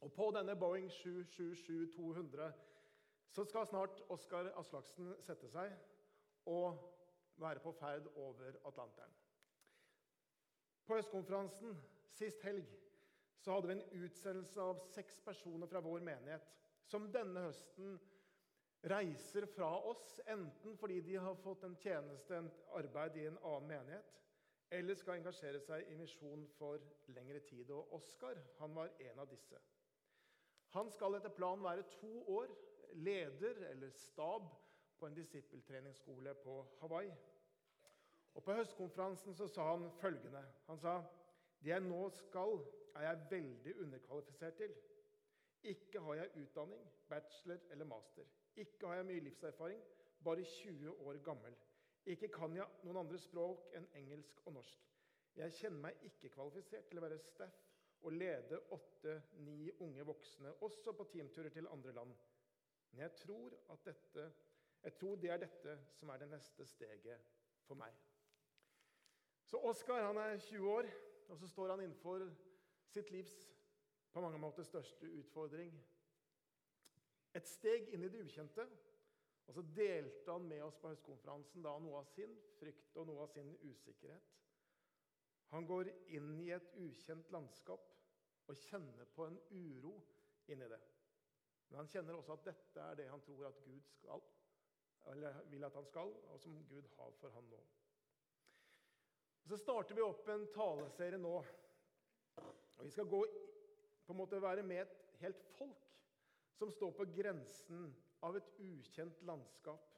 Og på denne Boeing 777-200 så skal snart Oskar Aslaksen sette seg og være på ferd over Atlanteren. På høstkonferansen sist helg så hadde vi en utsendelse av seks personer fra vår menighet som denne høsten reiser fra oss, enten fordi de har fått en tjeneste, en arbeid i en annen menighet, eller skal engasjere seg i misjon for lengre tid. Og Oskar var en av disse. Han skal etter planen være to år leder eller stab på en disippeltreningsskole på Hawaii. Og På høstkonferansen så sa han følgende. Han sa det jeg nå skal, er jeg veldig underkvalifisert til. Ikke har jeg utdanning, bachelor eller master. Ikke har jeg mye livserfaring, bare 20 år gammel. Ikke kan jeg noen andre språk enn engelsk og norsk. Jeg kjenner meg ikke kvalifisert til å være staff og lede åtte-ni unge voksne, også på teamturer til andre land. Men jeg tror, dette, jeg tror det er dette som er det neste steget for meg. Så Oskar er 20 år, og så står han innenfor sitt livs på mange måter største utfordring. Et steg inn i det ukjente. Og så delte han med oss på høstkonferansen da noe av sin frykt og noe av sin usikkerhet. Han går inn i et ukjent landskap og kjenner på en uro inni det. Men han kjenner også at dette er det han tror at Gud skal, eller vil at han skal, og som Gud har for han nå. Så starter vi opp en taleserie nå. og Vi skal gå, på en måte være med et helt folk som står på grensen av et ukjent landskap.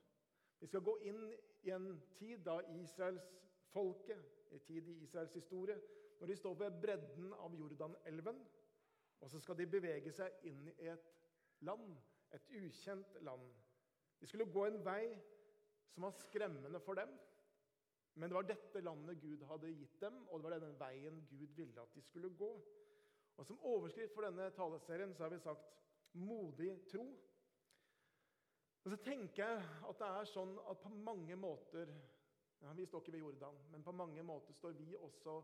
Vi skal gå inn i en tid da Israelsfolket, en tid i Israels historie, når de står ved bredden av Jordanelven, og så skal de bevege seg inn i et land, et ukjent land. De skulle gå en vei som var skremmende for dem, men det var dette landet Gud hadde gitt dem, og det var denne veien Gud ville at de skulle gå. Og Som overskrift for denne taleserien så har vi sagt 'modig tro'. Og så tenker jeg at det er sånn at på mange måter ja, Vi står ikke ved Jordan, men på mange måter står vi også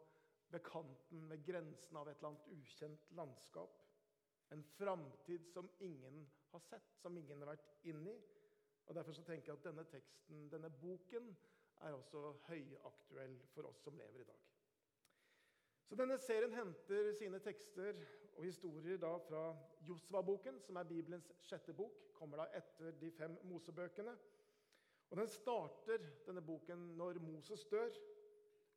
ved kanten, ved grensen av et eller annet ukjent landskap. En framtid som ingen har sett, som ingen har vært inn i. Og Derfor så tenker jeg at denne teksten, denne boken er også høyaktuell for oss som lever i dag. Så Denne serien henter sine tekster og historier da fra Josva-boken, som er Bibelens sjette bok. Kommer da etter de fem Mosebøkene. Og Den starter denne boken når Moses dør,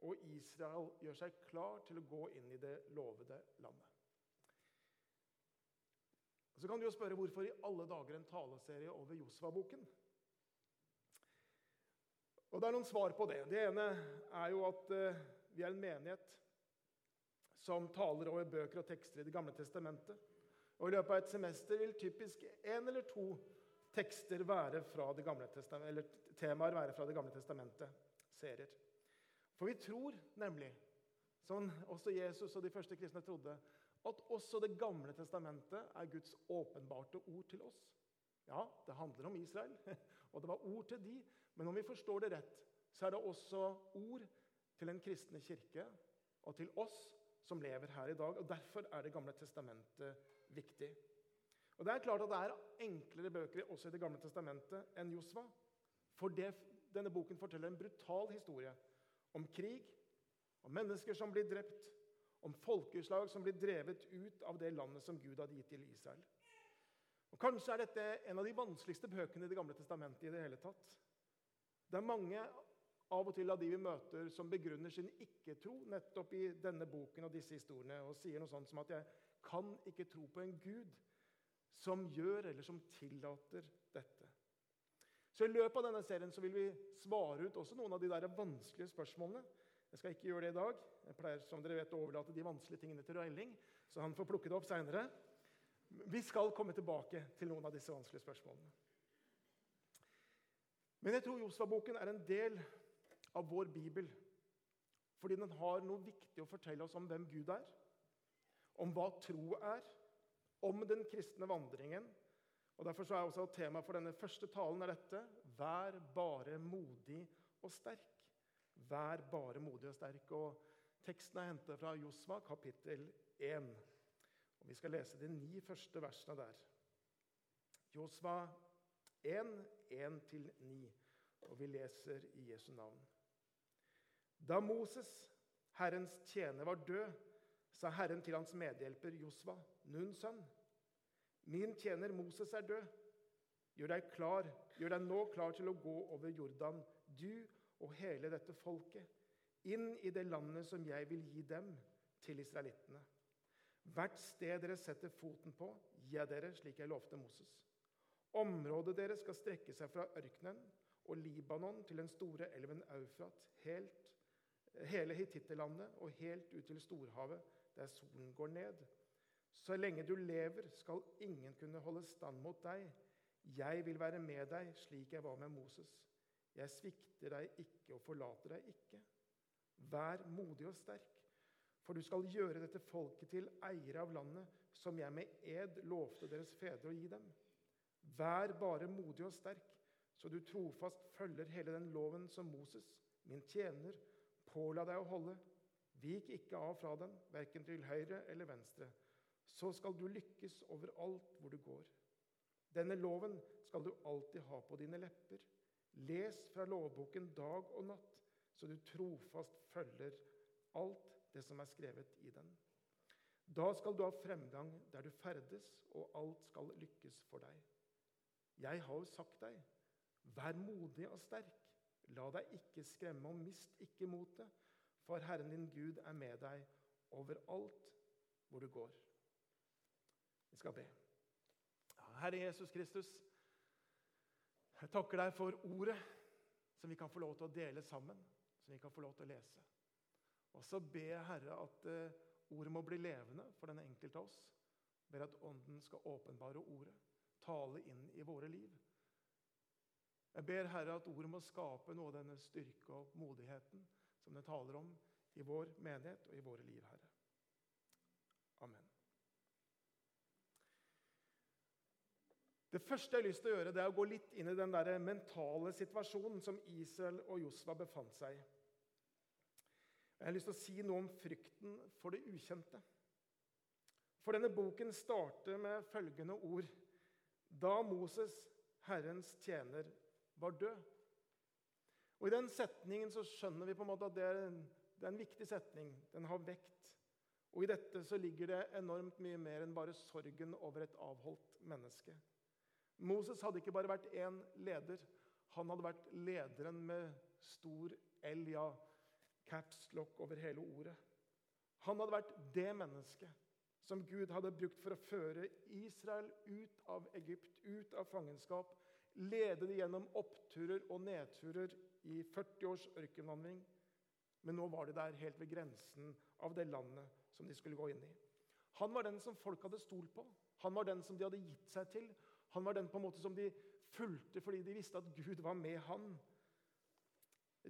og Israel gjør seg klar til å gå inn i det lovede landet. Så kan du jo spørre hvorfor i alle dager en taleserie over Josva-boken? Og Det er noen svar på det. Det ene er jo at uh, vi er en menighet som taler over bøker og tekster i Det gamle testamentet. Og I løpet av et semester vil typisk én eller to tekster være fra det gamle temaer være fra Det gamle testamentet. Serier. For vi tror nemlig, som også Jesus og de første kristne trodde, at også Det gamle testamentet er Guds åpenbarte ord til oss. Ja, det handler om Israel, og det var ord til de, men om vi forstår det rett, så er det også ord til den kristne kirke og til oss som lever her i dag. og Derfor er Det gamle testamentet viktig. Og Det er klart at det er enklere bøker også i Det gamle testamentet enn Josva. For det, denne boken forteller en brutal historie om krig, om mennesker som blir drept, om folkeslag som blir drevet ut av det landet som Gud hadde gitt til Israel. Og Kanskje er dette en av de vanskeligste bøkene i Det gamle testamentet. i Det hele tatt. Det er mange av og til av de vi møter, som begrunner sin ikke-tro nettopp i denne boken og disse historiene, og sier noe sånt som at 'jeg kan ikke tro på en Gud som gjør eller som tillater dette'. Så I løpet av denne serien så vil vi svare ut også noen av de der vanskelige spørsmålene. Jeg skal ikke gjøre det i dag. Jeg pleier som dere vet, å overlate de vanskelige tingene til Røyling, så han får plukke det opp seinere. Vi skal komme tilbake til noen av disse vanskelige spørsmålene. Men jeg tror Josva-boken er en del av vår bibel. Fordi den har noe viktig å fortelle oss om hvem Gud er, om hva tro er, om den kristne vandringen. Og Derfor er også temaet for denne første talen er dette Vær bare modig og sterk. Vær bare modig og sterk. Og Teksten er hentet fra Josva, kapittel 1. Og Vi skal lese de ni første versene der. Josva 1, 1-9, og vi leser i Jesu navn. Da Moses, Herrens tjener, var død, sa Herren til hans medhjelper Josva, Nuns sønn, Min tjener Moses er død. Gjør deg klar, gjør deg nå klar til å gå over Jordan, du og hele dette folket, inn i det landet som jeg vil gi dem, til israelittene. Hvert sted dere setter foten på, gir jeg dere, slik jeg lovte Moses. Området deres skal strekke seg fra ørkenen og Libanon til den store elven Eufrat, helt, hele Hittittelandet og helt ut til storhavet, der solen går ned. Så lenge du lever, skal ingen kunne holde stand mot deg. Jeg vil være med deg slik jeg var med Moses. Jeg svikter deg ikke og forlater deg ikke. Vær modig og sterk, for du skal gjøre dette folket til eiere av landet, som jeg med ed lovte deres fedre å gi dem. Vær bare modig og sterk, så du trofast følger hele den loven som Moses, min tjener, påla deg å holde. Vik ikke av fra den, verken til høyre eller venstre. Så skal du lykkes overalt hvor du går. Denne loven skal du alltid ha på dine lepper. Les fra lovboken dag og natt, så du trofast følger alt det som er skrevet i den. Da skal du ha fremgang der du ferdes, og alt skal lykkes for deg. Jeg har jo sagt deg, vær modig og sterk. La deg ikke skremme, og mist ikke motet, for Herren din Gud er med deg overalt hvor du går. Vi skal be. Herre Jesus Kristus, jeg takker deg for ordet som vi kan få lov til å dele sammen, som vi kan få lov til å lese. Og så ber jeg, Herre, at uh, ordet må bli levende for den enkelte av oss. Jeg ber at Ånden skal åpenbare ordet, tale inn i våre liv. Jeg ber, Herre, at ordet må skape noe av denne styrke og modigheten som det taler om i vår menighet og i våre liv, Herre. Det første jeg har lyst til å gjøre, det er å gå litt inn i den der mentale situasjonen som Israel og Josva befant seg i. Jeg har lyst til å si noe om frykten for det ukjente. For denne boken starter med følgende ord Da Moses, Herrens tjener, var død. Og I den setningen så skjønner vi på en måte at det er en, det er en viktig setning. Den har vekt. Og I dette så ligger det enormt mye mer enn bare sorgen over et avholdt menneske. Moses hadde ikke bare vært én leder. Han hadde vært lederen med stor L, ja, caps lock over hele ordet. Han hadde vært det mennesket som Gud hadde brukt for å føre Israel ut av Egypt, ut av fangenskap, lede det gjennom oppturer og nedturer i 40 års ørkenvandring. Men nå var de der helt ved grensen av det landet som de skulle gå inn i. Han var den som folk hadde stolt på. Han var den som de hadde gitt seg til. Han var den på en måte som de fulgte fordi de visste at Gud var med han.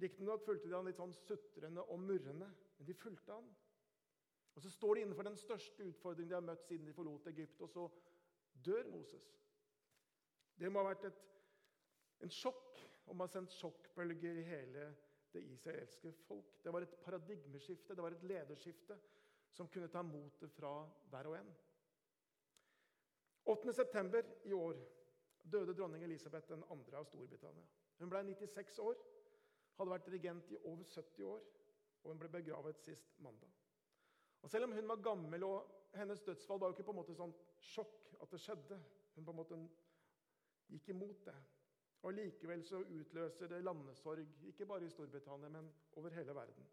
Riktignok fulgte de han litt sånn sutrende og murrende, men de fulgte han. Og Så står de innenfor den største utfordringen de har møtt siden de forlot Egypt, og så dør Moses. Det må ha vært et, en sjokk om man har sendt sjokkbølger i hele det israelske folk. Det var et paradigmeskifte, det var et lederskifte som kunne ta motet fra hver og en. 8.9. i år døde dronning Elisabeth 2. av Storbritannia. Hun ble 96 år, hadde vært regent i over 70 år, og hun ble begravet sist mandag. Og Selv om hun var gammel, og hennes dødsfall var jo ikke på en måte sånn sjokk at det skjedde Hun på en måte gikk imot det. Og Likevel så utløser det landesorg, ikke bare i Storbritannia, men over hele verden.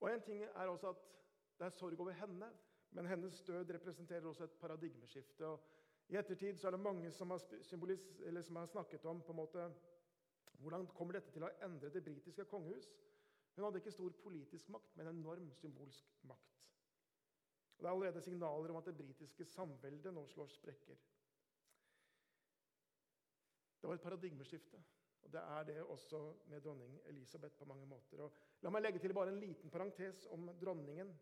Og En ting er også at det er sorg over henne, men hennes død representerer også et paradigmeskifte. og I ettertid er det mange som har, som har snakket om på en måte, hvordan kommer dette til å endre det britiske kongehus. Hun hadde ikke stor politisk makt, men enorm symbolsk makt. Og Det er allerede signaler om at det britiske samveldet nå slår sprekker. Det var et paradigmeskifte. Og Det er det også med dronning Elisabeth på mange måter. Og la meg legge til bare en liten parentes om dronningen.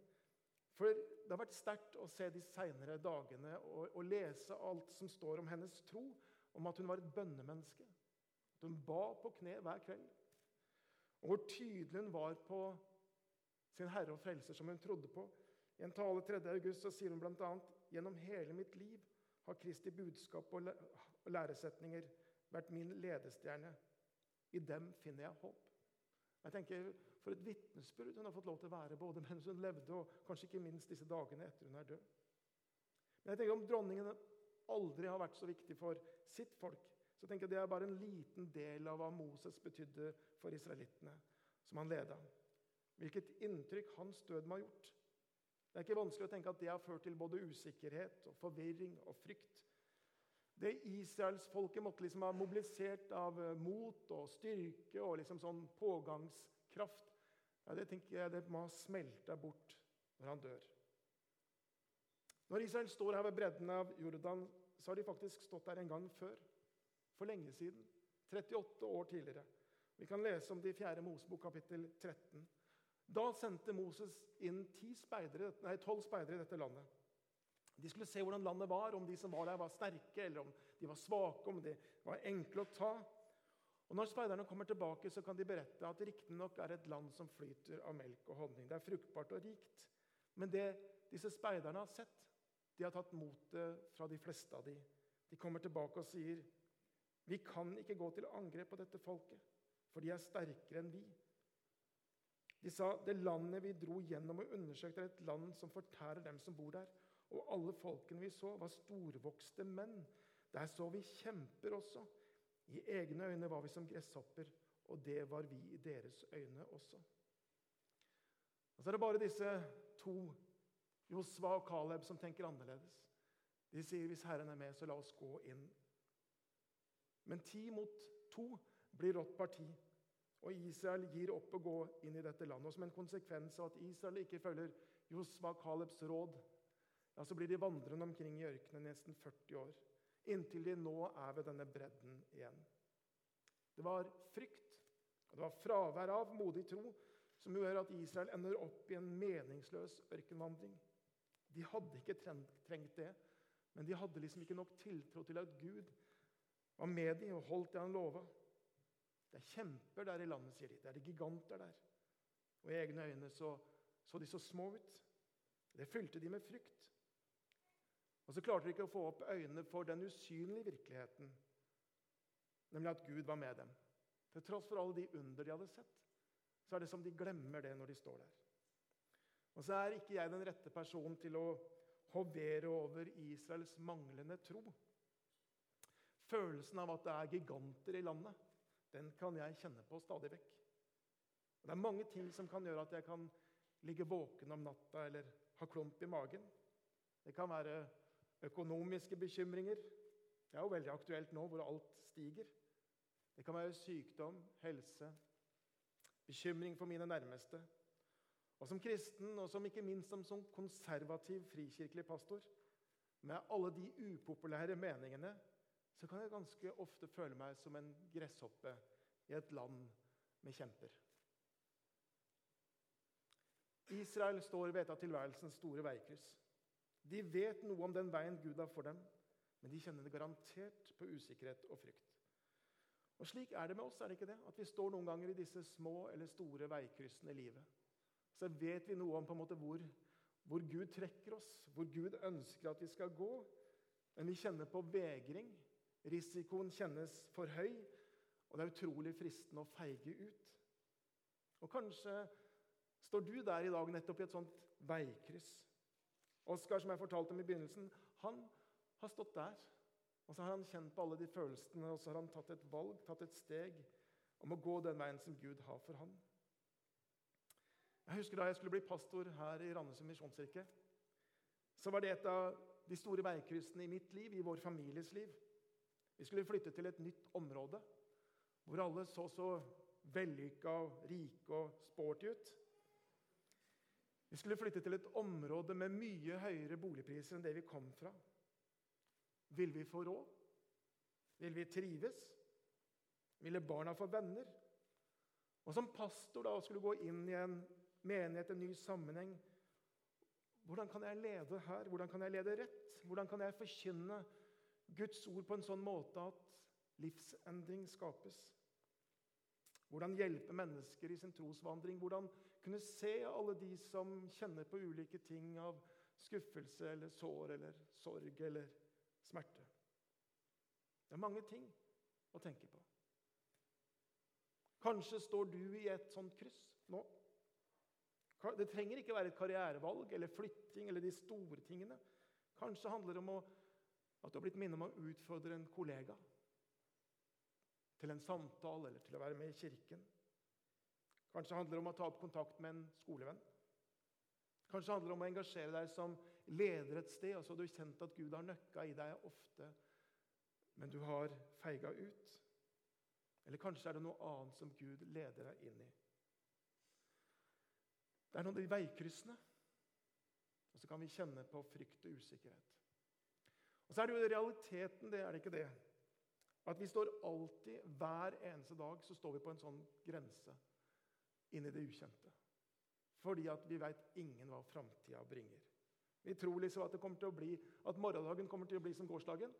For det har vært sterkt å se de seinere dagene og, og, lese alt som står om hennes tro, om at hun var et bønnemenneske. At hun ba på kne hver kveld. Og hvor tydelig hun var på sin Herre og Frelser, som hun trodde på. I en tale 3. august sier hun bl.a.: Gjennom hele mitt liv har Kristi budskap og læresetninger vært min ledestjerne. I dem finner jeg håp. Jeg tenker, For et vitnesbyrd hun har fått lov til å være både mens hun levde, og kanskje ikke minst disse dagene etter hun er død. Men jeg tenker om dronningen aldri har vært så viktig for sitt folk, så tenker jeg det er bare en liten del av hva Moses betydde for israelittene, som han leda. Hvilket inntrykk hans død må ha gjort. Det er ikke vanskelig å tenke at det har ført til både usikkerhet og forvirring og frykt. Det israelsfolket måtte liksom ha mobilisert av mot og styrke og liksom sånn pågangskraft, ja, det tenker jeg det må ha smelta bort når han dør. Når Israel står her ved bredden av Jordan, så har de faktisk stått der en gang før. For lenge siden. 38 år tidligere. Vi kan lese om det i 4. Mosebok kapittel 13. Da sendte Moses inn speidere, nei, tolv speidere i dette landet. De skulle se hvordan landet var, om de som var der, var sterke, eller om de var svake, om de var enkle å ta. Og Når speiderne kommer tilbake, så kan de berette at riktignok er et land som flyter av melk og honning. Det er fruktbart og rikt. Men det disse speiderne har sett, de har tatt motet fra de fleste av dem. De kommer tilbake og sier, 'Vi kan ikke gå til angrep på dette folket, for de er sterkere enn vi.' De sa det landet vi dro gjennom og undersøkte, er et land som fortærer dem som bor der. Og alle folkene vi så, var storvokste menn. Der så vi kjemper også. I egne øyne var vi som gresshopper, og det var vi i deres øyne også. Og Så er det bare disse to, Josva og Caleb, som tenker annerledes. De sier hvis Herren er med, så la oss gå inn. Men ti mot to blir rått parti. Og Israel gir opp å gå inn i dette landet. Og som en konsekvens av at Israel ikke følger Josva Kalebs råd, ja, så blir de vandrende omkring i ørkenen nesten 40 år. Inntil de nå er ved denne bredden igjen. Det var frykt og det var fravær av modig tro som gjør at Israel ender opp i en meningsløs ørkenvandring. De hadde ikke trengt det, men de hadde liksom ikke nok tiltro til at Gud var med dem og holdt det han lova. Det er kjemper der i landet, sier de. Det er de giganter der. Og i egne øyne så, så de så små ut. Det fylte de med frykt. Og så klarte de ikke å få opp øynene for den usynlige virkeligheten, nemlig at Gud var med dem. Til tross for alle de under de hadde sett, så er det som de glemmer det når de står der. Og så er ikke jeg den rette personen til å hovere over Israels manglende tro. Følelsen av at det er giganter i landet den kan jeg kjenne på stadig vekk. Det er mange ting som kan gjøre at jeg kan ligge våken om natta eller ha klump i magen. Det kan være økonomiske bekymringer. Det er jo veldig aktuelt nå hvor alt stiger. Det kan være sykdom, helse, bekymring for mine nærmeste. Og som kristen, og som ikke minst som, som konservativ frikirkelig pastor, med alle de upopulære meningene så kan jeg ganske ofte føle meg som en gresshoppe i et land med kjemper. Israel står ved et av tilværelsens store veikryss. De vet noe om den veien Gud har for dem, men de kjenner det garantert på usikkerhet og frykt. Og Slik er det med oss, er det ikke det? At vi står noen ganger i disse små eller store veikryssene i livet. Så vet vi noe om på en måte hvor, hvor Gud trekker oss, hvor Gud ønsker at vi skal gå. Men vi kjenner på vegring, Risikoen kjennes for høy, og det er utrolig fristende å feige ut. Og Kanskje står du der i dag nettopp i et sånt veikryss. Oskar, som jeg fortalte om i begynnelsen, han har stått der. Og så har han kjent på alle de følelsene, og så har han tatt et valg, tatt et steg om å gå den veien som Gud har for han. Jeg husker Da jeg skulle bli pastor her i Randesund misjonskirke, så var det et av de store veikryssene i mitt liv, i vår families liv. Vi skulle flytte til et nytt område hvor alle så så vellykka, rike og sporty ut. Vi skulle flytte til et område med mye høyere boligpriser enn det vi kom fra. Vil vi få råd? Vil vi trives? Ville barna få venner? Og som pastor da skulle gå inn i en menighet, en ny sammenheng Hvordan kan jeg lede her? Hvordan kan jeg lede rett? Hvordan kan jeg forkynne Guds ord på en sånn måte at livsendring skapes. Hvordan hjelpe mennesker i sin trosvandring. Hvordan kunne se alle de som kjenner på ulike ting av skuffelse eller sår eller sorg eller smerte. Det er mange ting å tenke på. Kanskje står du i et sånt kryss nå. Det trenger ikke være et karrierevalg eller flytting eller de store tingene. Kanskje handler det om å, at du har blitt minnet om å utfordre en kollega til en samtale eller til å være med i kirken. Kanskje handler det om å ta opp kontakt med en skolevenn. Kanskje handler det om å engasjere deg som leder et sted, og så har du kjent at Gud har nøkka i deg ofte, men du har feiga ut. Eller kanskje er det noe annet som Gud leder deg inn i. Det er noen av de veikryssene. Og så kan vi kjenne på frykt og usikkerhet. Og så er det jo realiteten, det er det ikke det. At vi står alltid, hver eneste dag, så står vi på en sånn grense inn i det ukjente. Fordi at vi veit ingen hva framtida bringer. Vi tror liksom at, det kommer til å bli, at morgendagen kommer til å bli som gårsdagen.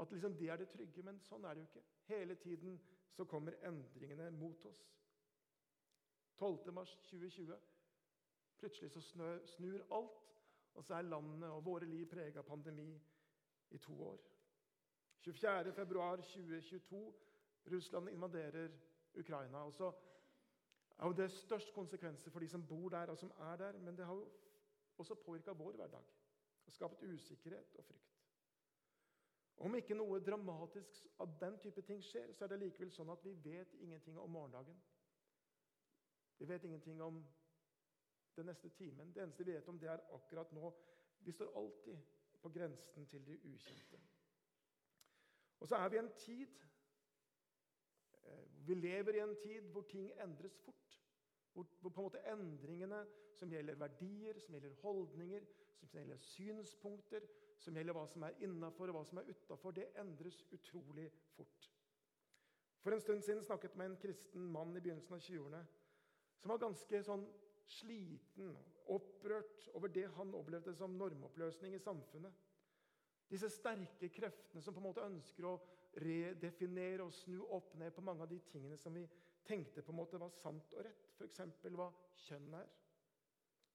At liksom det er det trygge, men sånn er det jo ikke. Hele tiden så kommer endringene mot oss. 12. mars 2020. Plutselig så snur alt, og så er landet og våre liv prega av pandemi i to år. 24. februar 2022. Russland invaderer Ukraina. og så er jo det størst konsekvenser for de som bor der og som er der, men det har jo også påvirka vår hverdag og skapt usikkerhet og frykt. Om ikke noe dramatisk av den type ting skjer, så er det likevel sånn at vi vet ingenting om morgendagen. Vi vet ingenting om den neste timen. Det eneste vi vet om, det er akkurat nå. Vi står alltid på grensen til det ukjente. Og så er vi i en tid eh, Vi lever i en tid hvor ting endres fort. Hvor, hvor, på en måte endringene som gjelder verdier, som gjelder holdninger, som gjelder synspunkter, som gjelder hva som er innafor og hva som er utafor, det endres utrolig fort. For en stund siden snakket jeg med en kristen mann i begynnelsen av 20-årene som var ganske sånn sliten, opprørt over det han opplevde som normoppløsning i samfunnet. Disse sterke kreftene som på en måte ønsker å redefinere og snu opp ned på mange av de tingene som vi tenkte på en måte var sant og rett. F.eks. hva kjønn er,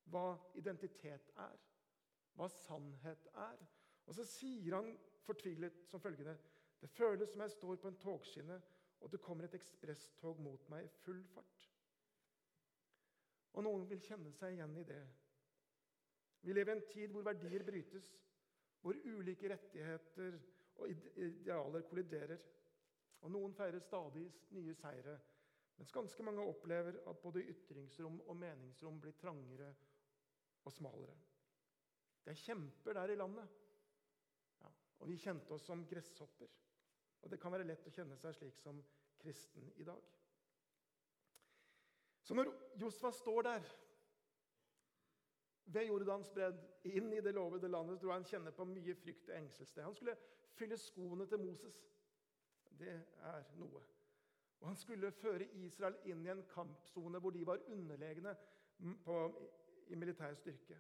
hva identitet er, hva sannhet er. Og så sier han fortvilet som følgende.: Det føles som jeg står på en togskinne, og det kommer et ekspresstog mot meg i full fart. Og noen vil kjenne seg igjen i det. Vi lever i en tid hvor verdier brytes, hvor ulike rettigheter og idealer kolliderer. Og Noen feirer stadig nye seire, mens ganske mange opplever at både ytringsrom og meningsrom blir trangere og smalere. Det er kjemper der i landet. Ja, og vi kjente oss som gresshopper. Og det kan være lett å kjenne seg slik som kristen i dag. Så når Josfa står der ved Jordans bredd, inn i det lovede landet, tror jeg han kjenner på mye frykt og engstelse. Han skulle fylle skoene til Moses. Det er noe. Og han skulle føre Israel inn i en kampsone hvor de var underlegne på, i militær styrke.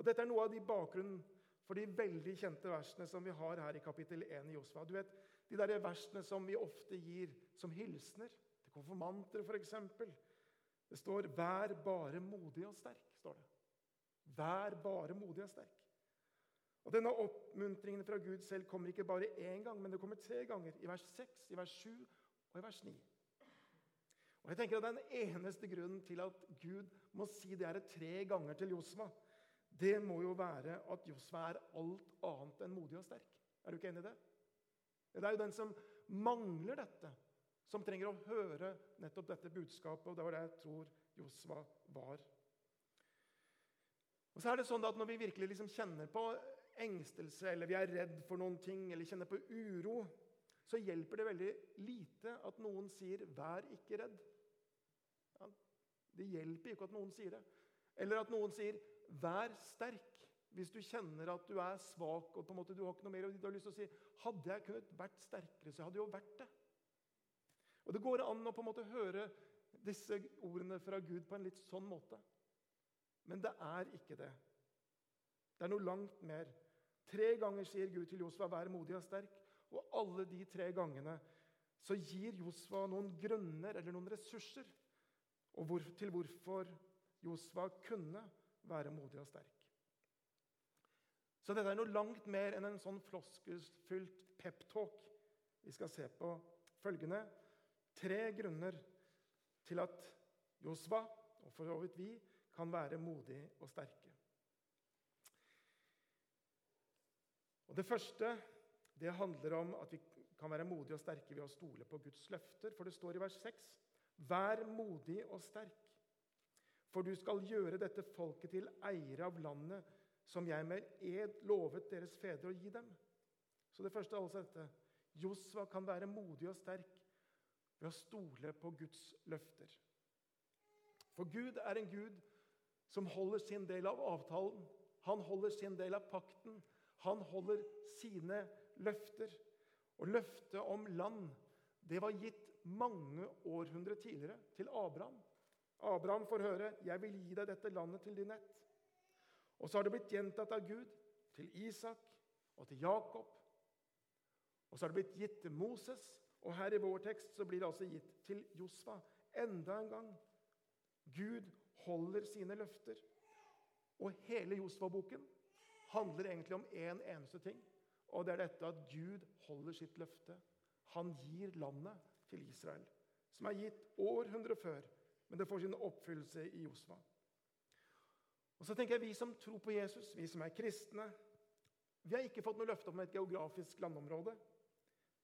Og Dette er noe av de bakgrunnen for de veldig kjente versene som vi har her i kapittel 1 i Josfa. Du vet, De der versene som vi ofte gir som hilsener til konfirmanter, f.eks. Det står 'vær bare modig og sterk'. står det. Vær bare modig og sterk. Og Denne oppmuntringen fra Gud selv kommer ikke bare én gang, men det kommer tre ganger. I vers 6, i vers 7 og i vers 9. Og jeg tenker at Den eneste grunnen til at Gud må si det her tre ganger til Josva, det må jo være at Josva er alt annet enn modig og sterk. Er du ikke enig i det? Det er jo den som mangler dette, som trenger å høre nettopp dette budskapet. og Det var det jeg tror Josva var. Og så er det sånn at Når vi virkelig liksom kjenner på engstelse, eller vi er redd for noen ting, eller kjenner på uro, så hjelper det veldig lite at noen sier 'vær ikke redd'. Ja, det hjelper ikke at noen sier det. Eller at noen sier 'vær sterk'. Hvis du kjenner at du er svak og på en måte du har ikke noe mer, og du har lyst til å si 'hadde jeg kunnet vært sterkere, så hadde jeg jo vært det'. Og Det går an å på en måte høre disse ordene fra Gud på en litt sånn måte. Men det er ikke det. Det er noe langt mer. Tre ganger sier Gud til Josva, 'vær modig og sterk'. Og alle de tre gangene så gir Josva noen grunner eller noen ressurser hvor, til hvorfor Josva kunne være modig og sterk. Så dette er noe langt mer enn en sånn floskelfylt peptalk. Vi skal se på følgende tre grunner til at Josva, og for så vidt vi, kan være modige og sterke. Og Det første det handler om at vi kan være modige og sterke ved å stole på Guds løfter. For det står i vers 6.: Vær modig og sterk, for du skal gjøre dette folket til eiere av landet som jeg med ed lovet deres fedre å gi dem. Så det første er altså dette. Josva kan være modig og sterk ved å stole på Guds løfter. For Gud er en Gud som holder sin del av avtalen. Han holder sin del av pakten. Han holder sine løfter. Og løftet om land det var gitt mange århundrer tidligere til Abraham. Abraham får høre 'Jeg vil gi deg dette landet til din ett'. Og så har det blitt gjentatt av Gud til Isak og til Jakob. Og så har det blitt gitt til Moses, og her i vår tekst så blir det altså gitt til Josfa. Enda en gang. Gud holder sine løfter. Og hele Josfa-boken handler egentlig om én en eneste ting. Og det er dette at Gud holder sitt løfte. Han gir landet til Israel, som er gitt århundre før. Men det får sin oppfyllelse i Josfa. Og så tenker jeg Vi som tror på Jesus, vi som er kristne, vi har ikke fått noe løfte om et geografisk landområde.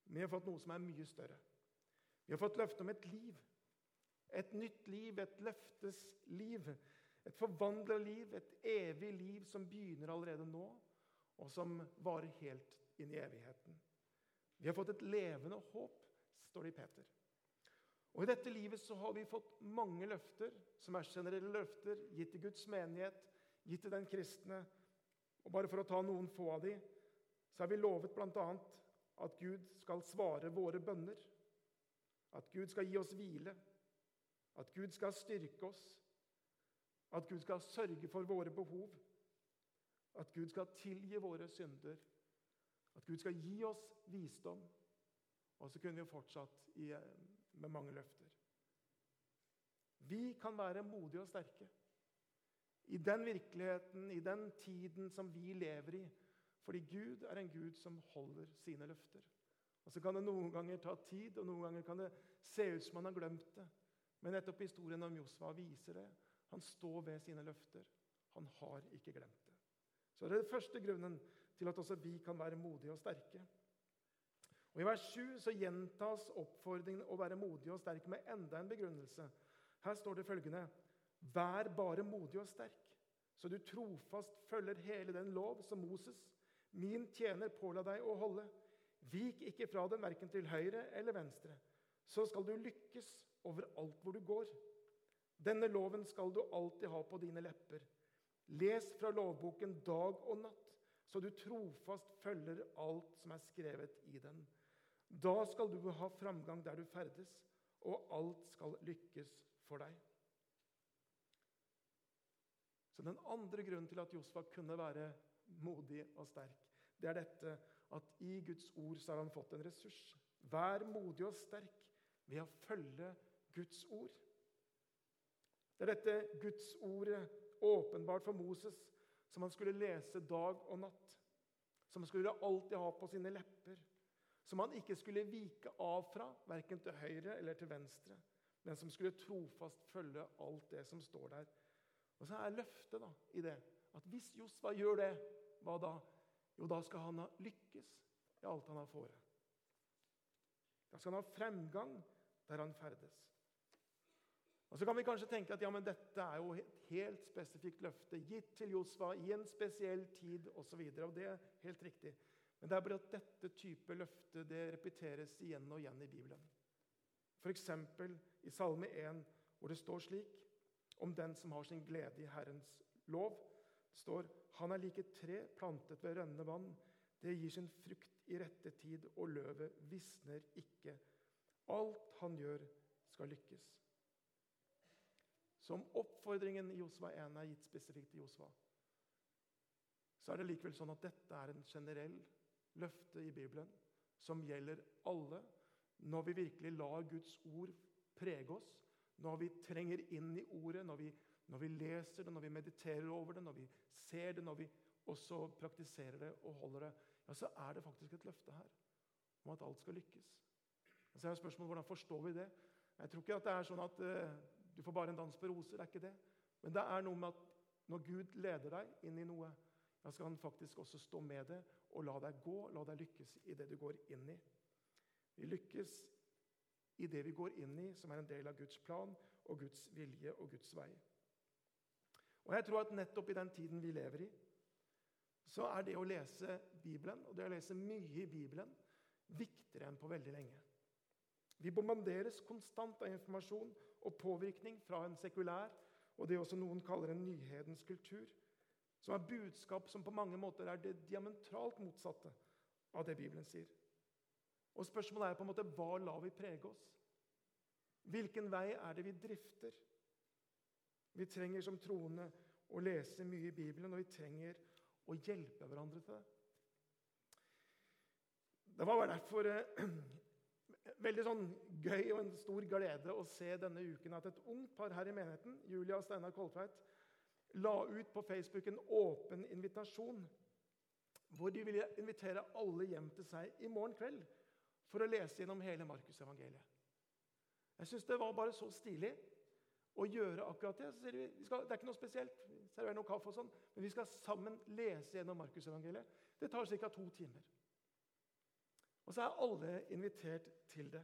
Vi har fått noe som er mye større. Vi har fått løfte om et liv. Et nytt liv, et løftes liv. Et forvandla liv, et evig liv som begynner allerede nå, og som varer helt inn i evigheten. Vi har fått et levende håp, står det i Peter. Og I dette livet så har vi fått mange løfter, som er generelle løfter, gitt til Guds menighet, gitt til den kristne. Og Bare for å ta noen få av de, så er vi lovet bl.a. at Gud skal svare våre bønner. At Gud skal gi oss hvile. At Gud skal styrke oss. At Gud skal sørge for våre behov. At Gud skal tilgi våre synder. At Gud skal gi oss visdom. Og så kunne vi fortsatt i med mange løfter. Vi kan være modige og sterke i den virkeligheten, i den tiden som vi lever i. Fordi Gud er en Gud som holder sine løfter. Og Så kan det noen ganger ta tid, og noen ganger kan det se ut som han har glemt det. Men nettopp historien om Josva viser det. Han står ved sine løfter. Han har ikke glemt det. Så det er den første grunnen til at også vi kan være modige og sterke. Og I vers 7 så gjentas oppfordringen å være modig og sterk med enda en begrunnelse. Her står det følgende.: Vær bare modig og sterk, så du trofast følger hele den lov som Moses, min tjener, påla deg å holde. Vik ikke fra den verken til høyre eller venstre, så skal du lykkes overalt hvor du går. Denne loven skal du alltid ha på dine lepper. Les fra lovboken dag og natt, så du trofast følger alt som er skrevet i den. Da skal du ha framgang der du ferdes, og alt skal lykkes for deg. Så Den andre grunnen til at Josfa kunne være modig og sterk, det er dette at i Guds ord så har han fått en ressurs. Vær modig og sterk ved å følge Guds ord. Det er dette Guds ordet åpenbart for Moses, som han skulle lese dag og natt. Som han skulle alltid ha på sine lepper som han ikke skulle vike av fra, verken til høyre eller til venstre, men som skulle trofast følge alt det som står der. Og så er løftet da, i det at hvis Josva gjør det, hva da? Jo, da skal han ha lykkes i alt han har fore. Da skal han ha fremgang der han ferdes. Og Så kan vi kanskje tenke at ja, men dette er jo et helt spesifikt løfte gitt til Josva i en spesiell tid osv. Og, så og det er helt riktig. Men det er bare at dette type løfte det repeteres igjen og igjen i Bibelen. F.eks. i Salme 1, hvor det står slik om den som har sin glede i Herrens lov. Det står han er like tre plantet ved rennende vann. Det gir sin frukt i rette tid, og løvet visner ikke. Alt han gjør, skal lykkes. Som oppfordringen i Josva 1 er gitt spesifikt til Josva, så er det likevel sånn at dette er en generell løfte i Bibelen som gjelder alle når vi virkelig lar Guds ord prege oss, når vi trenger inn i ordet, når vi, når vi leser det, når vi mediterer over det, når vi ser det, når vi også praktiserer det og holder det, ja, så er det faktisk et løfte her om at alt skal lykkes. Og så er spørsmålet hvordan forstår vi det? Jeg tror ikke at det er sånn at uh, du får bare en dans på roser. det er ikke det. Men det er noe med at når Gud leder deg inn i noe, da skal han faktisk også stå med det og la deg gå, la deg lykkes i det du går inn i. Vi lykkes i det vi går inn i, som er en del av Guds plan og Guds vilje og Guds vei. Og jeg tror at nettopp i den tiden vi lever i, så er det å lese Bibelen, og det å lese mye i Bibelen, viktigere enn på veldig lenge. Vi bombarderes konstant av informasjon og påvirkning fra en sekulær og det også noen kaller en nyhetens kultur, som er budskap som på mange måter er det diametralt motsatte av det Bibelen sier. Og Spørsmålet er på en måte hva lar vi prege oss? Hvilken vei er det vi drifter? Vi trenger som troende å lese mye i Bibelen, og vi trenger å hjelpe hverandre til det. Det var derfor eh, veldig sånn gøy og en stor glede å se denne uken at et ungt par her i menigheten, Julia og Steinar Koltveit, la ut på Facebook en åpen invitasjon hvor de ville invitere alle hjem til seg i morgen kveld for å lese gjennom hele Markusevangeliet. Jeg syns det var bare så stilig å gjøre akkurat det. Så vi, vi skal, det er ikke noe spesielt, Serverer noe kaffe og sånn, men vi skal sammen lese gjennom Markusevangeliet. Det tar ca. to timer. Og så er alle invitert til det.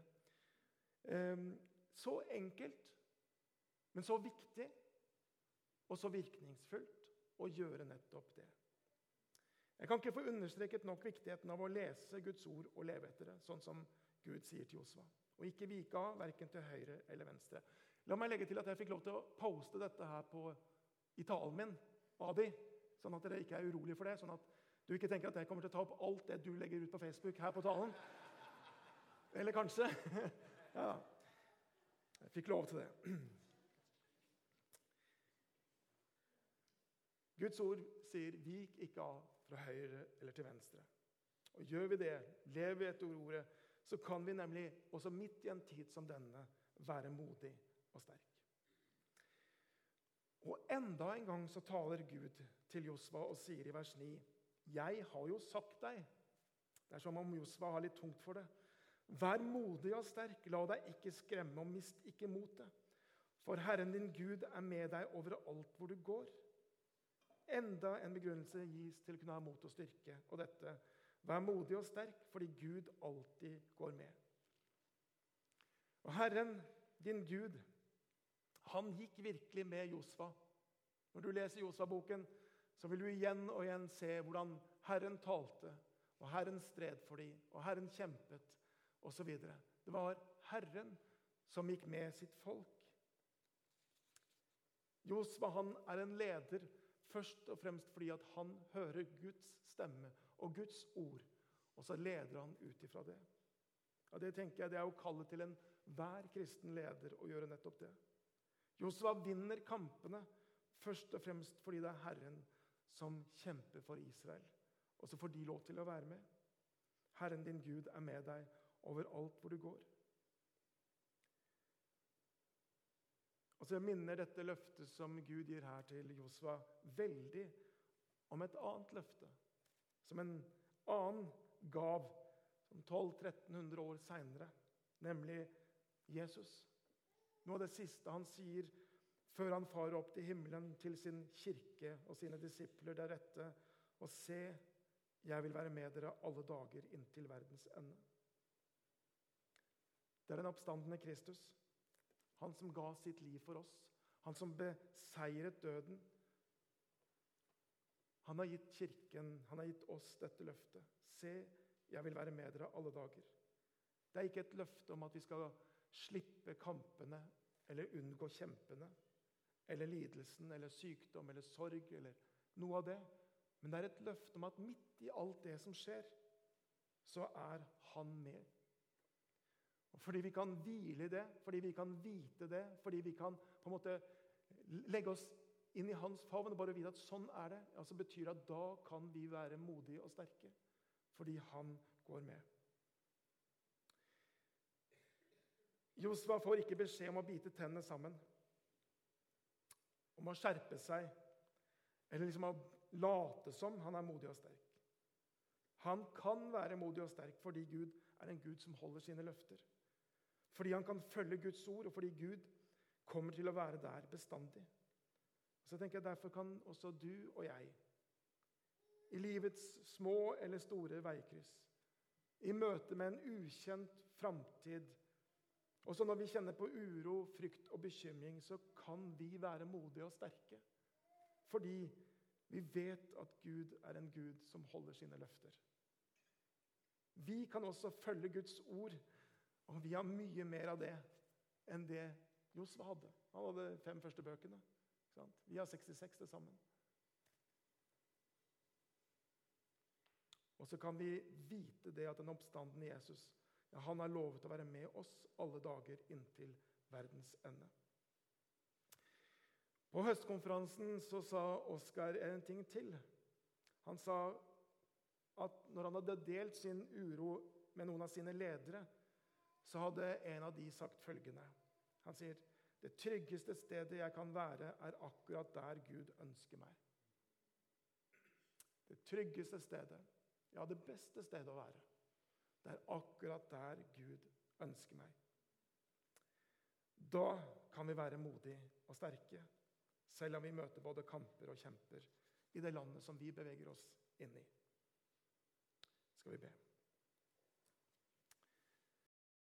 Ehm, så enkelt, men så viktig og så virkningsfullt å gjøre nettopp det. Jeg kan ikke få understreket nok viktigheten av å lese Guds ord og leve etter det, sånn som Gud sier til Josva. Og ikke vike av verken til høyre eller venstre. La meg legge til at jeg fikk lov til å poste dette her på, i talen min, Adi, sånn at dere ikke er urolige for det. sånn at du ikke tenker at jeg kommer til å ta opp alt det du legger ut på Facebook her på talen. Eller kanskje. Ja, jeg fikk lov til det. Guds ord sier 'vik ikke av fra høyre eller til venstre'. Og Gjør vi det, lever vi etter ordet, så kan vi nemlig også midt i en tid som denne være modig og sterk. Og enda en gang så taler Gud til Josva og sier i vers 9 'Jeg har jo sagt deg' Det er som om Josva har litt tungt for det. Vær modig og sterk, la deg ikke skremme, og mist ikke motet. For Herren din Gud er med deg overalt hvor du går. Enda en begrunnelse gis til å kunne ha mot og styrke. Og dette Vær modig og sterk, fordi Gud alltid går med. Og Herren, din Gud, han gikk virkelig med Josfa. Når du leser Josfa-boken, så vil du igjen og igjen se hvordan Herren talte, og Herren stred for dem, og Herren kjempet, osv. Det var Herren som gikk med sitt folk. Josfa han er en leder først og fremst fordi at han hører Guds stemme og Guds ord, og så leder han ut ifra det. Ja, det tenker jeg, det er å kalle til enhver kristen leder å gjøre nettopp det. Josva vinner kampene først og fremst fordi det er Herren som kjemper for Israel. Og så får de lov til å være med. Herren din Gud er med deg overalt hvor du går. Og så minner dette løftet som Gud gir her til Josva, veldig om et annet løfte. Som en annen gav som 1200-1300 år seinere, nemlig Jesus. Noe av det siste han sier før han farer opp til himmelen til sin kirke og sine disipler deretter. Og se, jeg vil være med dere alle dager inntil verdens ende. Det er den oppstandende Kristus, han som ga sitt liv for oss, han som beseiret døden. Han har gitt kirken, han har gitt oss dette løftet. Se, jeg vil være med dere alle dager. Det er ikke et løfte om at vi skal slippe kampene eller unngå kjempene eller lidelsen eller sykdom eller sorg eller noe av det. Men det er et løfte om at midt i alt det som skjer, så er han med. Og fordi vi kan hvile i det, fordi vi kan vite det, fordi vi kan på en måte legge oss inn i hans favn og bare vite at sånn er det, altså betyr det at da kan vi være modige og sterke. Fordi han går med. Josva får ikke beskjed om å bite tennene sammen, om å skjerpe seg, eller liksom å late som han er modig og sterk. Han kan være modig og sterk fordi Gud er en Gud som holder sine løfter. Fordi han kan følge Guds ord, og fordi Gud kommer til å være der bestandig. Så tenker jeg Derfor kan også du og jeg, i livets små eller store veikryss, i møte med en ukjent framtid, også når vi kjenner på uro, frykt og bekymring, så kan vi være modige og sterke. Fordi vi vet at Gud er en Gud som holder sine løfter. Vi kan også følge Guds ord, og vi har mye mer av det enn det Josva hadde. Han hadde fem første bøkene. Vi har 66 til sammen. Og så kan vi vite det at den oppstanden i Jesus ja, han har lovet å være med oss alle dager inntil verdens ende. På høstkonferansen så sa Oskar en ting til. Han sa at når han hadde delt sin uro med noen av sine ledere, så hadde en av de sagt følgende. Han sier, 'Det tryggeste stedet jeg kan være, er akkurat der Gud ønsker meg.' Det tryggeste stedet, ja, det beste stedet å være, det er akkurat der Gud ønsker meg. Da kan vi være modige og sterke, selv om vi møter både kamper og kjemper i det landet som vi beveger oss inn i. Skal vi be.